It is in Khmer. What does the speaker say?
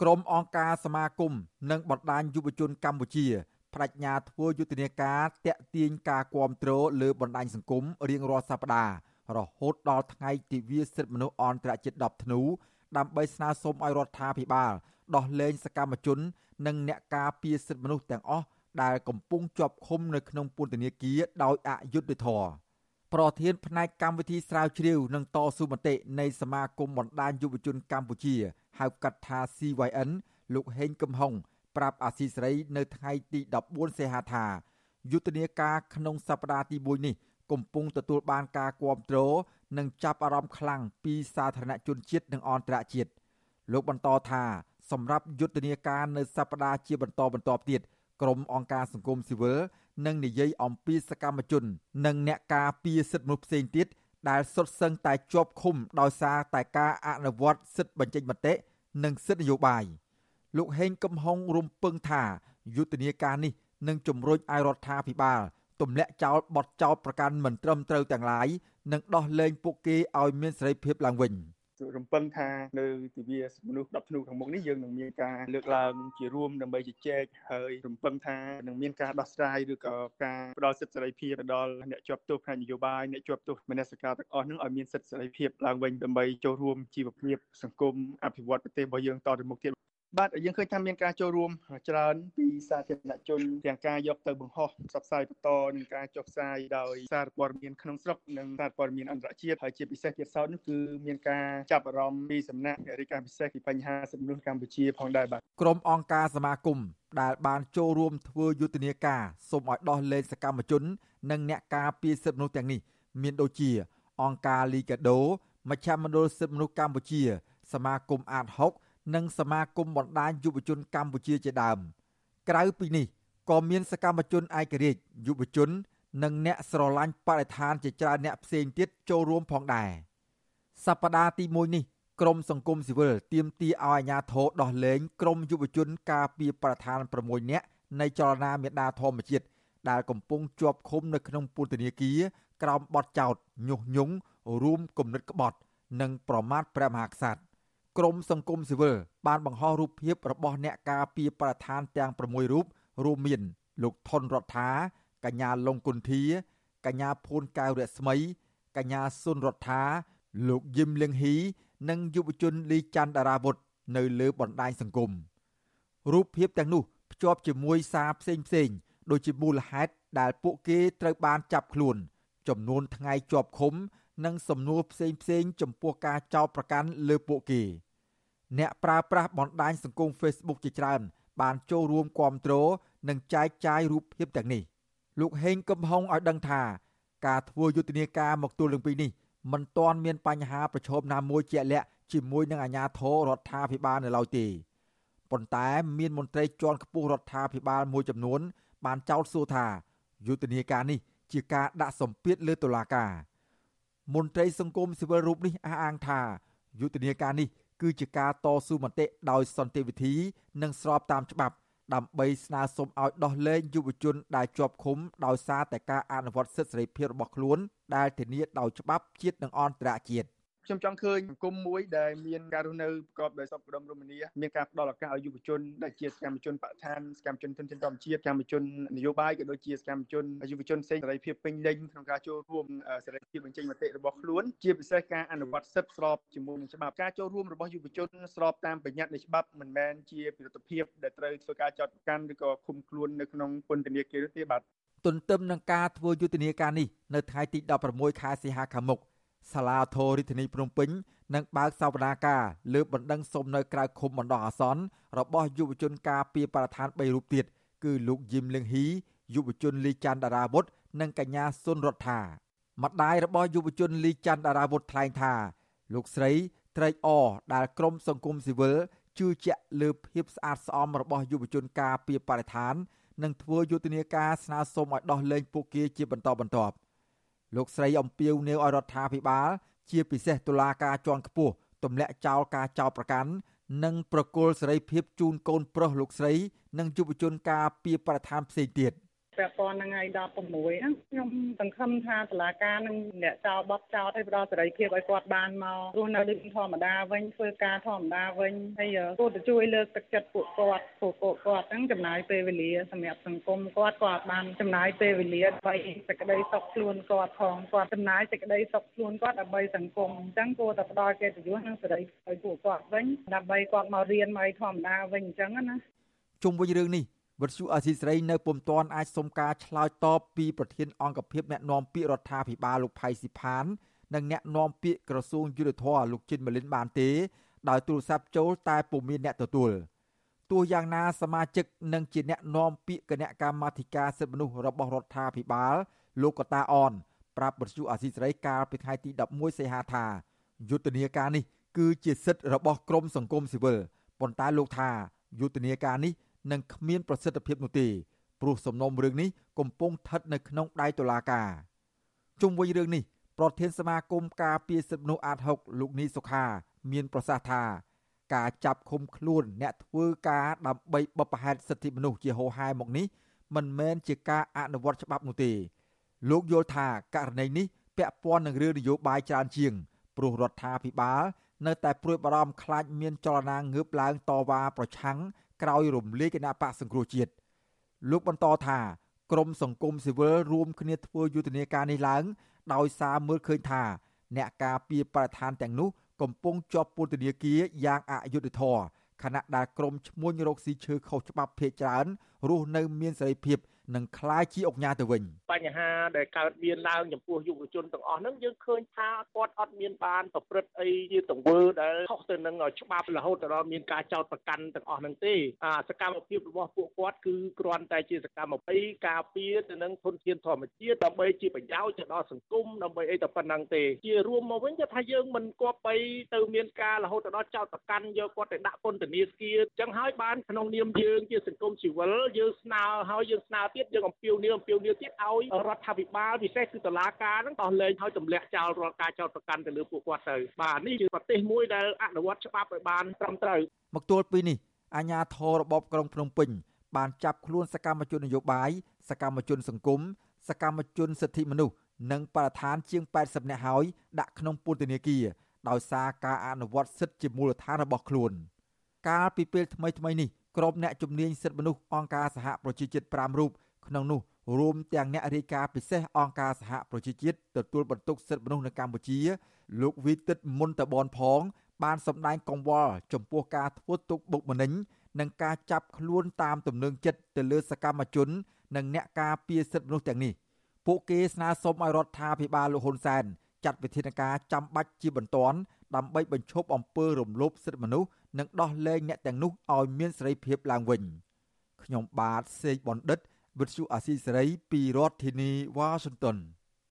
ក្រុមអង្គការសមាគមនិងបណ្ដាញយុវជនកម្ពុជាបដិញ្ញាធ្វើយុទ្ធនាការតាក់ទាញការគាំទ្រលើបណ្ដាញសង្គមរៀងរាល់សប្ដាហ៍រហូតដល់ថ្ងៃទិវាសិទ្ធិមនុស្សអន្តរជាតិ10ធ្នូដើម្បីស្នើសុំឲ្យរដ្ឋាភិបាលដោះលែងសកម្មជន និងអ្នកការពារសិទ្ធិមនុស្សទាំងអស់ដែលកំពុងជាប់ឃុំនៅក្នុងពន្ធនាគារដោយអយុត្តិធម៌ប្រធានផ្នែកកម្មវិធីស្រាវជ្រាវនិងតស៊ូមតិនៃសមាគមបណ្ដាញយុវជនកម្ពុជា ហៅកាត់ថា CYN លោកហេងកំហុងប្រាប់អាស៊ីសេរីនៅថ្ងៃទី14សីហាថាយុទ្ធនាការក្នុងសប្តាហ៍ទី1នេះកំពុងទទួលបានការគាំទ្រនិងចាប់អារម្មណ៍ខ្លាំងពីសាធារណជនជាតិនិងអន្តរជាតិលោកបន្តថាសម្រាប់យុទ្ធនាការនៅសប្តាហ៍ជាបន្តបន្ទាប់ទៀតក្រុមអង្គការសង្គមស៊ីវិលនឹងនិយាយអំពីសកម្មជន និងអ្នកការពារសិទ្ធិមនុស្សផ្សេងទៀត ដែលសុទ្ធសឹងតែជាប់ឃុំដោយសារតែការអនុវត្តសិទ្ធិបញ្ចេញមតិនិងសិទ្ធិនយោបាយលោកហេងកំហុងរំពឹងថាយុទ្ធនាការនេះនឹងជំរុញឲ្យរដ្ឋាភិបាលទម្លាក់ចោលបទចោទប្រកាន់មិនត្រឹមត្រូវទាំងឡាយនិងដោះលែងពួកគេឲ្យមានសេរីភាពឡើងវិញ។ រំពឹងថានៅទិវាមនុស្ស10ធ្នូខាងមុខនេះយើងនឹងមានការលើកឡើងជារួមដើម្បីជជែកហើយរំពឹងថានឹងមានការដោះស្រាយឬក៏ការផ្ដល់សិទ្ធិសេរីភាពដល់អ្នកជាប់ទោសផ្នែកនយោបាយអ្នកជាប់ទោសមនសិការទាំងអស់នឹងឲ្យមានសិទ្ធិសេរីភាពឡើងវិញដើម្បីចូលរួមជីវភាពសង្គមអភិវឌ្ឍប្រទេសរបស់យើងតទៅមុខទៀត បាទយើងឃើញថាមានការចូលរួមច្រើនពីសាធារណជនទាំងការយកទៅបង្ហោះផ្សព្វផ្សាយបន្តនិងការចុះផ្សាយដោយសារព័ត៌មានក្នុងស្រុកនិងសារព័ត៌មានអន្តរជាតិហើយជាពិសេសទៀតសោតនោះគឺមានការចាប់អារម្មណ៍ពីសំណាក់អ្នករាយការណ៍ពិសេសពីបញ្ហាសិទ្ធិមនុស្សកម្ពុជាផងដែរបាទក្រុមអង្គការសមាគមដែលបានចូលរួមធ្វើយុទ្ធនាការសូមឲ្យដោះលែងសកម្មជន និងអ្នកការពារសិទ្ធិមនុស្សទាំងនេះ មានដូចជា អង្គការលីកាដូមជ្ឈមណ្ឌលសិទ្ធិមនុស្សកម្ពុជា សមាគមអាត6 និងសមាគមបណ្ដាញយុវជនកម្ពុជាជាដើម ក្រៅពីនេះក៏មានសកម្មជនឯករាជ្យយុវជន និងអ្នកស្រឡាញ់បរិស្ថានជាច្រើនអ្នកផ្សេងទៀតចូលរួមផងដែរសប្តាហ៍ទី1នេះក្រមសង្គមស៊ីវិលទាមទារឲ្យអាជ្ញាធរដោះលែងក្រមយុវជនការពារបរិស្ថាន6នាក់នៃចលនាមេដាធម្មជាតិដែលកំពុងជាប់ឃុំនៅក្នុងពន្ធនាគារក្រោមបទចោទញុះញង់រួមគំនិតក្បត់ និងប្រមាថព្រះមហាក្សត្រ ក្រមសង្គមស៊ីវិលបានបង្ហោះរូបភាពរបស់អ្នកការពារបរិស្ថានទាំង6រូបរួមមាន លោកថនរដ្ឋាកញ្ញាលងគុន្ធា កញ្ញាភួនកៅរស្មី កញ្ញាសុនរដ្ឋាលោកយឹមលៀងហ៊ីនិងយុវជនលីច័ន្ទតារាវុធនៅលើបណ្ដាញសង្គមរូបភាពទាំងនោះភ្ជាប់ជាមួយសារផ្សេងផ្សេងដូចជាមូលហេតុដែលពួកគេត្រូវបានចាប់ខ្លួន ចំនួនថ្ងៃជាប់ឃុំ និងសំណួរផ្សេងផ្សេងចំពោះការចោទប្រកាន់លើពួកគេ អ្នកប្រើប្រាស់បណ្ដាញសង្គម Facebook ជាច្រើន បានចូលរួមគាំទ្រនិងចែកចាយរូបភាពទាំងនេះលោកហេងកំហុងឲ្យដឹងថាការធ្វើយុទ្ធនាការមកទល់នឹងពេលនេះមិនទាន់មានបញ្ហាប្រឈមណាមួយជាក់លាក់ជាមួយនឹងអាជ្ញាធររដ្ឋាភិបាលនៅឡើយទេប៉ុន្តែមានមន្ត្រីជាន់ខ្ពស់រដ្ឋាភិបាលមួយចំនួន បានចោទសួរថាយុទ្ធនាការនេះជាការដាក់សម្ពាធលើតុលាការមន្ត្រីសង្គមស៊ីវិលរូបនេះអះអាងថាយុទ្ធនាការនេះ គឺជាការតស៊ូមតិដោយសន្តិវិធី និងស្របតាមច្បាប់ ដើម្បីស្នើសុំឲ្យដោះលែងយុវជនដែលជាប់ឃុំដោយសារតែការអនុវត្តសិទ្ធិសេរីភាពរបស់ខ្លួនដែលធានាដោយច្បាប់ជាតិនិងអន្តរជាតិ ខ្ញុំចង់ឃើញសង្គមមួយដែលមានការរស់នៅប្រកបដោយសុខដុមរមនាមានការផ្ដល់ឱកាសឲ្យយុវជនដែលជាសកម្មជនបរិស្ថានសកម្មជនទុនធានធម្មជាតិសកម្មជននយោបាយក៏ដូចជាសកម្មជនយុវជនផ្សេងសេរីភាពពេញលេញក្នុងការចូលរួមសេរីភាពបញ្ចេញមតិរបស់ខ្លួនជាពិសេសការអនុវត្តសិទ្ធិស្របជាមួយនឹងច្បាប់ការចូលរួមរបស់យុវជនស្របតាមបញ្ញត្តិនៃច្បាប់មិនមែនជាពិរុទ្ធភាពដែលត្រូវធ្វើការចាត់ប្រកាន់ឬក៏ឃុំខ្លួននៅក្នុងពន្ធនាគារទេបាទទន្ទឹមនឹងការធ្វើយុទ្ធនាការនេះនៅថ្ងៃទី16ខែសីហាខាងមុខ សាលាធររាជធានីភ្នំពេញនឹងបើកសវនាការលើបណ្ដឹងសុំនៅក្រៅឃុំបណ្ដោះអាសន្នរបស់យុវជនការពីបរិស្ថាន3រូបទៀតគឺលោកយឹមលឹងហ៊ីយុវជនលីច័ន្ទតារាវុធនិងកញ្ញាសុនរដ្ឋាម្ដាយរបស់យុវជនលីច័ន្ទតារាវុធថ្លែងថា លោកស្រីត្រេកអរដែលក្រមសង្គមស៊ីវិលជឿជាក់លើភាពស្អាតស្អំរបស់យុវជនការពីបរិស្ថាននិងធ្វើយុទ្ធនាការស្នើសុំឲ្យដោះលែងពួកគេជាបន្តបន្ទាប់ លោកស្រីអំពាវនាវឲ្យរដ្ឋាភិបាល ជាពិសេសតុលាការជាន់ខ្ពស់ទម្លាក់ចោលការចោទប្រកាន់និងប្រគល់សេរីភាពជូនកូនប្រុសលោកស្រី និងយុវជនការពីបរិស្ថានផ្សេងទៀត ពាក់ព័ន្ធនឹងថ្ងៃ16ហ្នឹងខ្ញុំសង្ឃឹមថាតុលាការនឹងអ្នកចោលបទចោលឲ្យផ្ដល់សេរីភាពឲ្យគាត់បានមករស់នៅដូចធម្មតាវិញធ្វើការធម្មតាវិញហើយគួរតែជួយលើកទឹកចិត្តពួកគាត់ពួកពួកគាត់ហ្នឹងចំណាយពេលវេលាសម្រាប់សង្គមគាត់គាត់បានចំណាយពេលវេលាដើម្បីសេចក្តីសុខខ្លួនគាត់ផងគាត់ចំណាយសេចក្តីសុខខ្លួនគាត់ដើម្បីសង្គមអញ្ចឹងគួរតែផ្ដល់កិត្តិយសនិងសេរីឲ្យពួកគាត់វិញដើម្បីគាត់មករៀនមកធម្មតាវិញអញ្ចឹងណាជុំវិញរឿងនេះ វិទ្យុអាស៊ីសេរីនៅពុំទាន់អាចសុំការឆ្លើយតបពីប្រធានអង្គភិបអ្នកណែនាំពាក្យរដ្ឋាភិបាលលោកផៃស៊ីផាន និងអ្នកណែនាំពាក្យក្រសួងយុទ្ធភ័ពលោកជិនម៉ាលីនបានទេដោយទូរស័ព្ទចូលតែពុំមានអ្នកទទួលទោះយ៉ាងណាសមាជិកនិងជាអ្នកណែនាំពាក្យគណៈកម្មាធិការសិទ្ធិមនុស្សរបស់រដ្ឋាភិបាល លោកកតាអនប្រាប់បទសុអាស៊ីសេរីកាលពីថ្ងៃទី11សីហាថាយុទ្ធនាការនេះគឺជាសិទ្ធិរបស់ក្រមសង្គមស៊ីវិលប៉ុន្តែលោកថាយុទ្ធនាការនេះ នឹងគ្មានប្រសិទ្ធភាពនោះទេព្រោះសំណុំរឿងនេះកំពុងស្ថិតនៅក្នុងដៃតុលាការជុំវិញរឿងនេះប្រធានសមាគមការពារសិទ្ធិមនុស្សអាត6លោកនីសុខា មានប្រសាសន៍ថាការចាប់ឃុំខ្លួនអ្នកធ្វើការដើម្បីបបផហេតុសិទ្ធិមនុស្សជាហោហែមកនេះមិនមែនជាការអនុវត្តច្បាប់នោះទេ លោកយល់ថាករណីនេះពាក់ព័ន្ធនឹងរឿងនយោបាយច្រើនជាងព្រោះរដ្ឋាភិបាលនៅតែព្រួយបារម្ភខ្លាចមានចលនាងើបឡើងតវ៉ាប្រឆាំង ក្រោយរំលាយគណៈបកសង្គ្រោះជាតិលោកបន្តថាក្រមសង្គមស៊ីវិលរួមគ្នាធ្វើយុទ្ធនាការនេះឡើង ដោយសារមើលឃើញថា អ្នកការពារបរិស្ថានទាំងនោះកំពុងជាប់ពន្ធនាគារយ៉ាងអយុត្តិធម៌ខណៈដែលក្រមឈ្មួញរកស៊ីឈើខុសច្បាប់ភេកច្រើនរស់នៅមានសេរីភាព នឹងคล้ายជាអុកញ៉ាទៅវិញបញ្ហាដែលកើតមានឡើងចំពោះយុវជនទាំងអស់ហ្នឹងយើងឃើញថាគាត់អត់មានបានប្រព្រឹត្តអីជាទង្វើដែលខុសទៅនឹងច្បាប់រហូតដល់មានការចោទប្រកាន់ទាំងអស់ហ្នឹងទេអាសកម្មភាពរបស់ពួកគាត់គឺគ្រាន់តែជាសកម្មភាពការពារទៅនឹងធនធានធម្មជាតិដើម្បីជាប្រយោជន៍ទៅដល់សង្គមដើម្បីអីតែប៉ុណ្្នឹងទេជារួមមកវិញគឺថាយើងមិនគប្បីទៅមានការរហូតដល់ចោទប្រកាន់យកគាត់ទៅដាក់ពន្ធនាគារអញ្ចឹងហើយបានក្នុងនាមយើងជាសង្គមស៊ីវិលយើងស្នើហើយយើងស្នើ ទៀតយើងអំពាវនាវអំពាវនាវទៀតឲ្យរដ្ឋាភិបាលពិសេសគឺតុលាការហ្នឹងដោះលែងឲ្យទម្លាក់ចោលរាល់ការចោទប្រកាន់ទៅលើពួកគាត់ទៅបាទនេះជាប្រទេសមួយដែលអនុវត្តច្បាប់ឲ្យបានត្រឹមត្រូវមកទល់ពីនេះអាជ្ញាធររបបក្រុងភ្នំពេញបានចាប់ខ្លួនសកម្មជននយោបាយសកម្មជនសង្គមសកម្មជនសិទ្ធិមនុស្សនិងបរិស្ថានជាង80នាក់ហើយដាក់ក្នុងពន្ធនាគារដោយសារការអនុវត្តសិទ្ធិជាមូលដ្ឋានរបស់ខ្លួន កាលពីពេលថ្មីៗនេះក្រុមអ្នកជំនាញសិទ្ធិមនុស្សអង្គការសហប្រជាជាតិ5រូប ក្នុងនោះរួមទាំងអ្នករាយការណ៍ពិសេសអង្គការសហប្រជាជាតិទទួលបន្ទុកសិទ្ធិមនុស្សនៅកម្ពុជា លោកវីទិតមុនតបនផង បានសម្ដែងកង្វល់ចំពោះការធ្វើទុកបុកម្នេញនិងការចាប់ខ្លួនតាមទំនឹងចិត្តទៅលើសកម្មជន និងអ្នកការពារសិទ្ធិមនុស្សទាំងនេះពួកគេស្នើសុំឲ្យរដ្ឋាភិបាលលោកហ៊ុនសែនចាត់វិធានការចាំបាច់ជាបន្ទាន់ដើម្បីបញ្ឈប់អំពើរំលោភសិទ្ធិមនុស្សនិងដោះលែងអ្នកទាំងនោះឲ្យមានសេរីភាពឡើងវិញខ្ញុំបាទសេកបណ្ឌិត វិទ្យុអាស៊ីសេរីពីរដ្ឋធានីវ៉ាស៊ីនតោន